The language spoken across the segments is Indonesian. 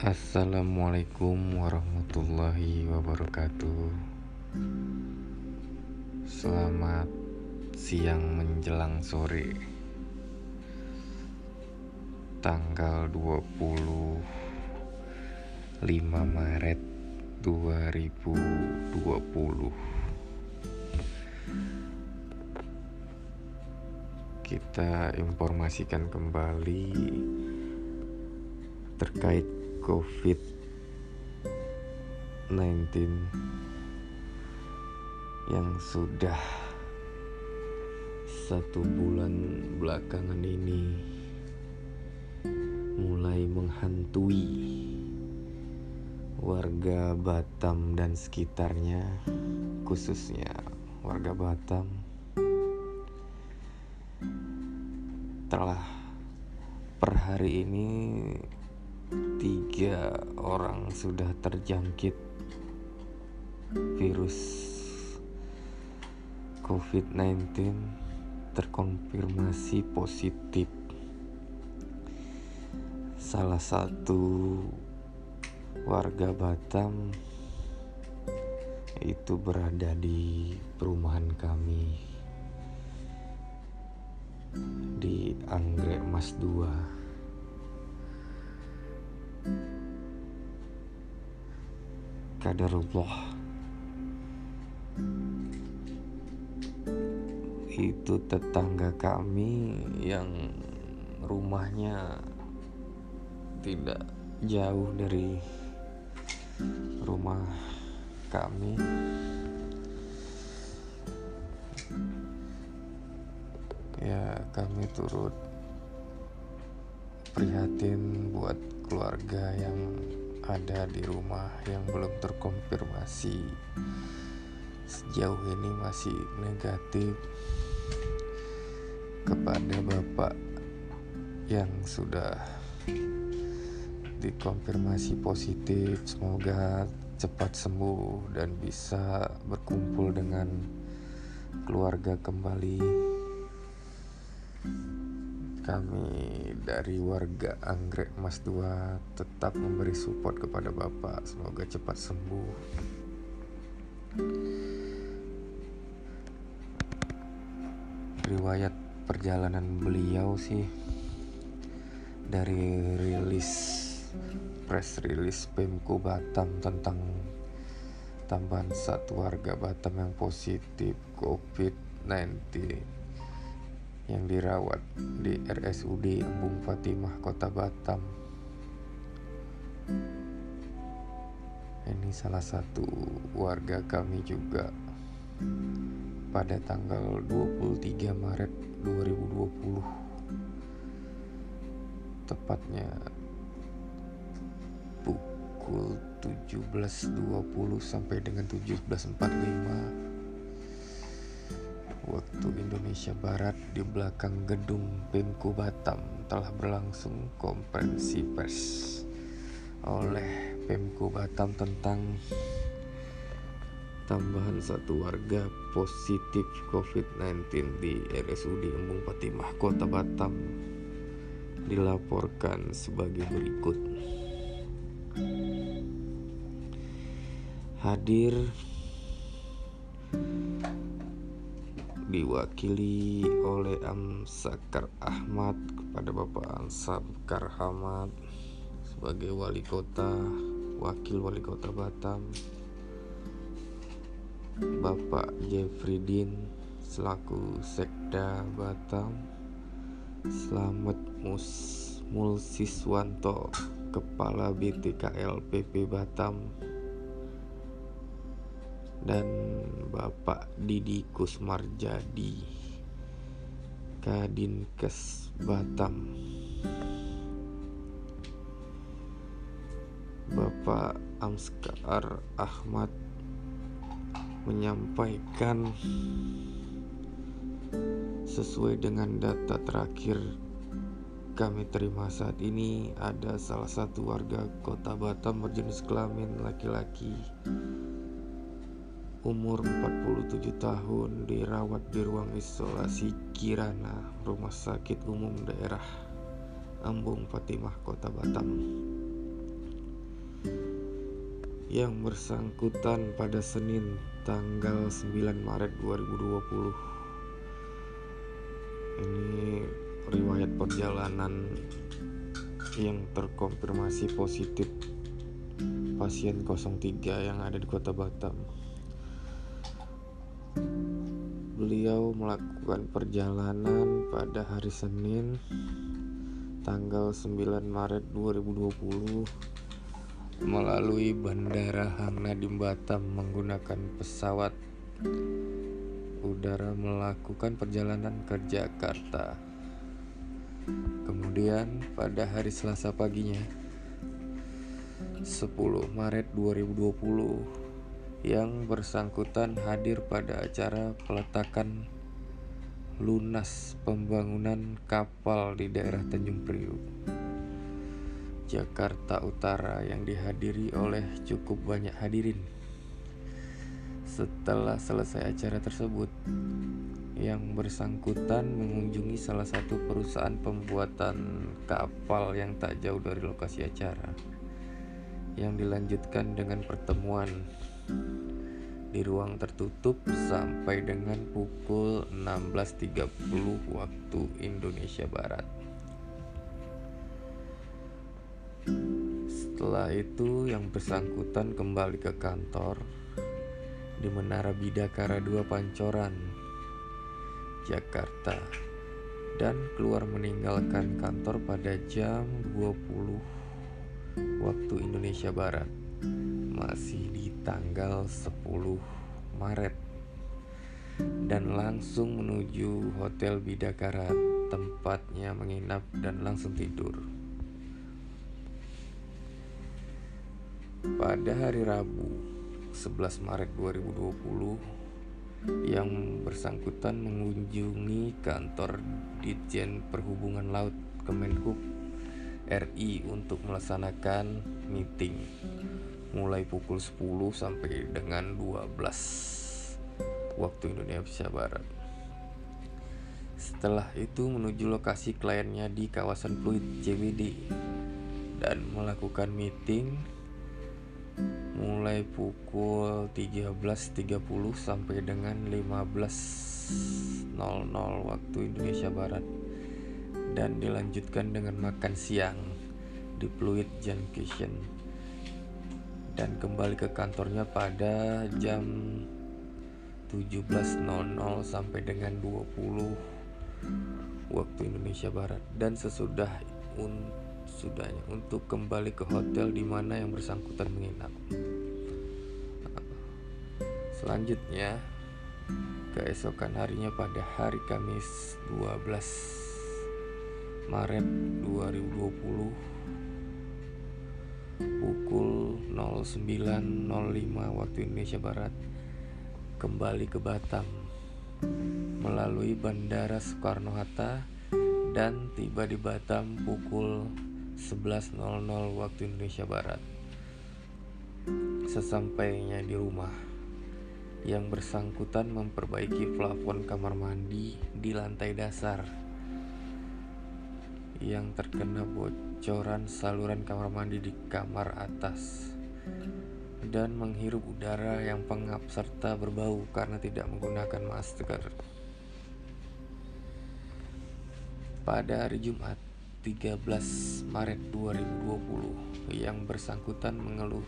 Assalamualaikum warahmatullahi wabarakatuh. Selamat siang menjelang sore. Tanggal 25 Maret 2020. Kita informasikan kembali terkait COVID-19 yang sudah satu bulan belakangan ini mulai menghantui warga Batam dan sekitarnya, khususnya warga Batam, telah per hari ini tiga orang sudah terjangkit virus COVID-19 terkonfirmasi positif. Salah satu warga Batam itu berada di perumahan kami di Anggrek Mas 2 kadarullah. Itu tetangga kami yang rumahnya tidak jauh dari rumah kami. Ya kami turut prihatin buat keluarga yang ada di rumah yang belum terkonfirmasi. Sejauh ini masih negatif kepada bapak yang sudah dikonfirmasi positif. Semoga cepat sembuh dan bisa berkumpul dengan keluarga kembali kami dari warga Anggrek Mas 2 tetap memberi support kepada Bapak. Semoga cepat sembuh. Riwayat perjalanan beliau sih dari rilis press release Pemko Batam tentang tambahan satu warga Batam yang positif COVID-19 yang dirawat di RSUD Embung Fatimah Kota Batam. Ini salah satu warga kami juga pada tanggal 23 Maret 2020 tepatnya pukul 17.20 sampai dengan 17.45 waktu Indonesia Barat di belakang gedung Pemko Batam telah berlangsung konferensi pers oleh Pemko Batam tentang tambahan satu warga positif COVID-19 di RSUD Embung Fatimah Kota Batam dilaporkan sebagai berikut. Hadir diwakili oleh Amsakar Ahmad kepada Bapak Amsakar Ahmad sebagai wali kota, wakil wali kota Batam, Bapak Jeffrey Din selaku Sekda Batam, Slamet Mus Mulsiswanto Kepala BTKL PP Batam dan Bapak Didi Kusmarjadi Kadinkes Batam. Bapak Amskar Ahmad menyampaikan sesuai dengan data terakhir kami terima saat ini ada salah satu warga kota Batam berjenis kelamin laki-laki umur 47 tahun dirawat di ruang isolasi Kirana, Rumah Sakit Umum Daerah Ambung Fatimah, Kota Batam. yang bersangkutan pada Senin tanggal 9 Maret 2020 ini riwayat perjalanan yang terkonfirmasi positif. Pasien 03 yang ada di kota Batam beliau melakukan perjalanan pada hari Senin tanggal 9 Maret 2020 melalui Bandara Hang Nadim Batam menggunakan pesawat udara melakukan perjalanan ke Jakarta. Kemudian pada hari Selasa paginya 10 Maret 2020 yang bersangkutan hadir pada acara peletakan lunas pembangunan kapal di daerah Tanjung Priuk. Jakarta Utara yang dihadiri oleh cukup banyak hadirin. Setelah selesai acara tersebut, yang bersangkutan mengunjungi salah satu perusahaan pembuatan kapal yang tak jauh dari lokasi acara. Yang dilanjutkan dengan pertemuan di ruang tertutup sampai dengan pukul 16.30 waktu Indonesia Barat. Setelah itu yang bersangkutan kembali ke kantor di Menara Bidakara 2 Pancoran, Jakarta dan keluar meninggalkan kantor pada jam 20 waktu Indonesia Barat masih di tanggal 10 Maret dan langsung menuju Hotel Bidakara tempatnya menginap dan langsung tidur. Pada hari Rabu 11 Maret 2020 yang bersangkutan mengunjungi kantor Ditjen Perhubungan Laut Kemenhub RI untuk melaksanakan meeting mulai pukul 10 sampai dengan 12 waktu Indonesia Barat. Setelah itu menuju lokasi kliennya di kawasan Pluit CBD dan melakukan meeting mulai pukul 13.30 sampai dengan 15.00 waktu Indonesia Barat dan dilanjutkan dengan makan siang di Pluit Junction dan kembali ke kantornya pada jam 17.00 sampai dengan 20 waktu Indonesia Barat dan sesudah untuk sudahnya untuk kembali ke hotel di mana yang bersangkutan menginap. Selanjutnya, keesokan harinya pada hari Kamis 12 Maret 2020 pukul 09.05 waktu Indonesia Barat kembali ke Batam melalui Bandara Soekarno-Hatta dan tiba di Batam pukul 11.00 waktu Indonesia Barat. Sesampainya di rumah, yang bersangkutan memperbaiki plafon kamar mandi di lantai dasar yang terkena bocoran saluran kamar mandi di kamar atas dan menghirup udara yang pengap serta berbau karena tidak menggunakan masker. Pada hari Jumat, 13 Maret 2020 yang bersangkutan mengeluh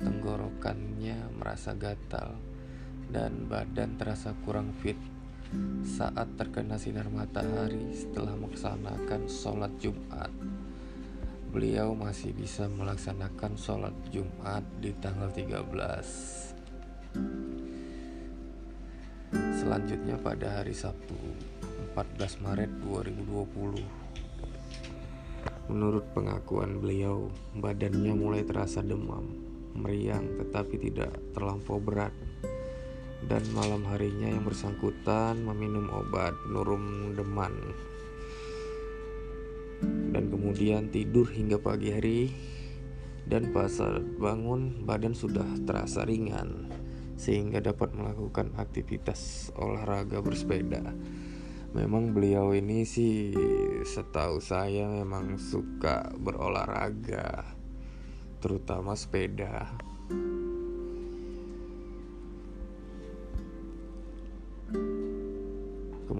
tenggorokannya merasa gatal dan badan terasa kurang fit saat terkena sinar matahari setelah melaksanakan sholat Jumat. Beliau masih bisa melaksanakan sholat Jumat di tanggal 13. Selanjutnya pada hari Sabtu 14 Maret 2020 Menurut pengakuan beliau, badannya mulai terasa demam, meriang tetapi tidak terlampau berat. Dan malam harinya yang bersangkutan meminum obat penurun deman. Dan kemudian tidur hingga pagi hari. Dan pas bangun badan sudah terasa ringan sehingga dapat melakukan aktivitas olahraga bersepeda. Memang beliau ini sih setahu saya memang suka berolahraga terutama sepeda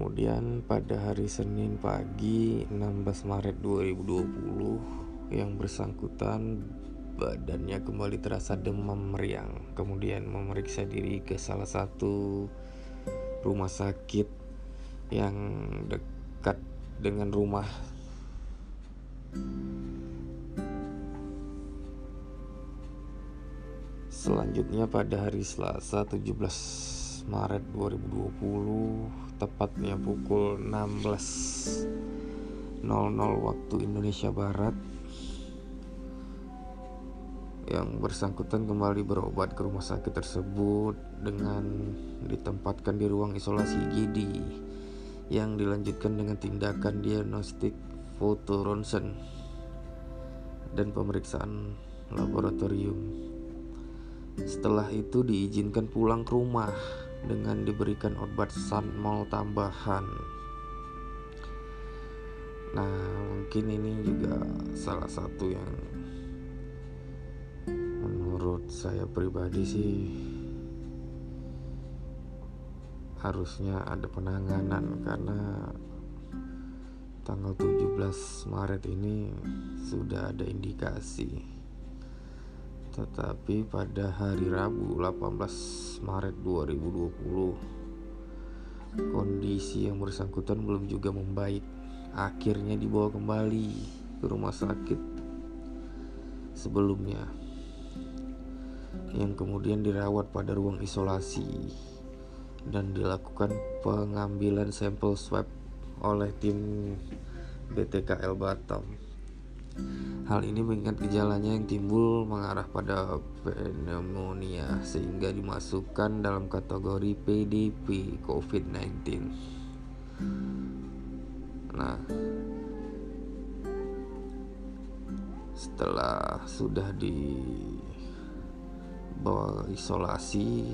Kemudian pada hari Senin pagi 16 Maret 2020 yang bersangkutan badannya kembali terasa demam meriang. Kemudian memeriksa diri ke salah satu rumah sakit yang dekat dengan rumah Selanjutnya pada hari Selasa 17 Maret 2020 tepatnya pukul 16.00 waktu Indonesia Barat yang bersangkutan kembali berobat ke rumah sakit tersebut dengan ditempatkan di ruang isolasi IGD yang dilanjutkan dengan tindakan diagnostik foto ronsen dan pemeriksaan laboratorium. Setelah itu diizinkan pulang ke rumah dengan diberikan obat sanmol tambahan. Nah, mungkin ini juga salah satu yang menurut saya pribadi sih harusnya ada penanganan karena tanggal 17 Maret ini sudah ada indikasi tetapi pada hari Rabu 18 Maret 2020 Kondisi yang bersangkutan belum juga membaik. Akhirnya dibawa kembali ke rumah sakit sebelumnya. Yang kemudian dirawat pada ruang isolasi Dan dilakukan pengambilan sampel swab oleh tim BTKL Batam Hal ini mengingat gejalanya yang timbul mengarah pada pneumonia sehingga dimasukkan dalam kategori PDP COVID-19. Nah, setelah sudah di isolasi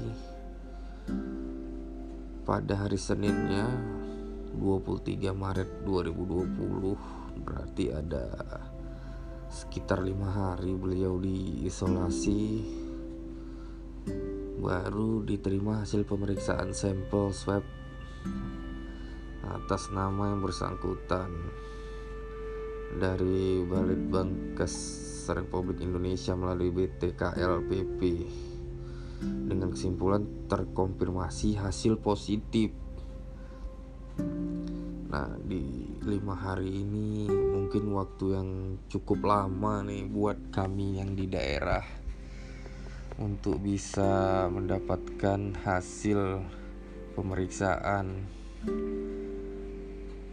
pada hari Seninnya 23 Maret 2020 berarti ada sekitar lima hari beliau diisolasi. Baru diterima hasil pemeriksaan sampel swab atas nama yang bersangkutan dari Balitbangkes Republik Indonesia melalui BTKLPP dengan kesimpulan terkonfirmasi hasil positif. Nah di lima hari ini mungkin waktu yang cukup lama nih buat kami yang di daerah untuk bisa mendapatkan hasil pemeriksaan.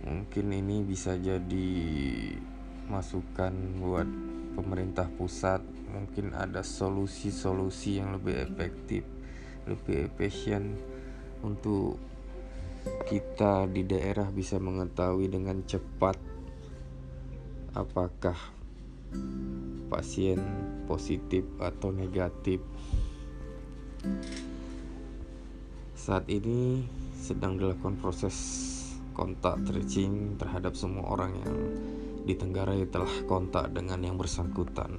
Mungkin ini bisa jadi masukan buat pemerintah pusat. Mungkin ada solusi-solusi yang lebih efektif lebih efisien untuk kita di daerah bisa mengetahui dengan cepat apakah pasien positif atau negatif. Saat ini sedang dilakukan proses kontak tracing terhadap semua orang yang di Tenggarai telah kontak dengan yang bersangkutan.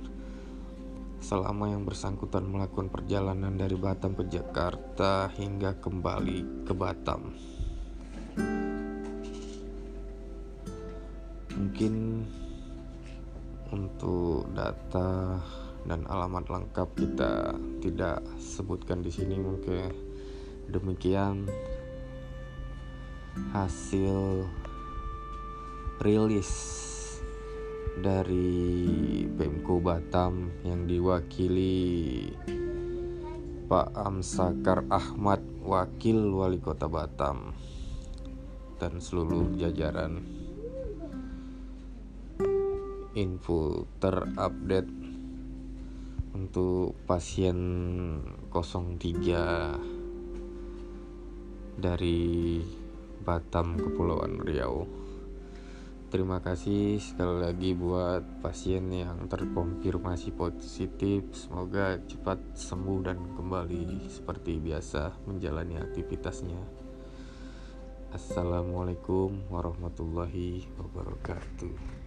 Selama yang bersangkutan melakukan perjalanan dari Batam ke Jakarta hingga kembali ke Batam. Mungkin untuk data dan alamat lengkap kita tidak sebutkan di sini mungkin demikian hasil rilis dari Pemko Batam yang diwakili Pak Amsakar Ahmad Wakil Wali Kota Batam dan seluruh jajaran info terupdate untuk pasien 03 dari Batam Kepulauan Riau. Terima kasih sekali lagi buat pasien yang terkonfirmasi positif. Semoga cepat sembuh dan kembali seperti biasa menjalani aktivitasnya. Assalamualaikum warahmatullahi wabarakatuh.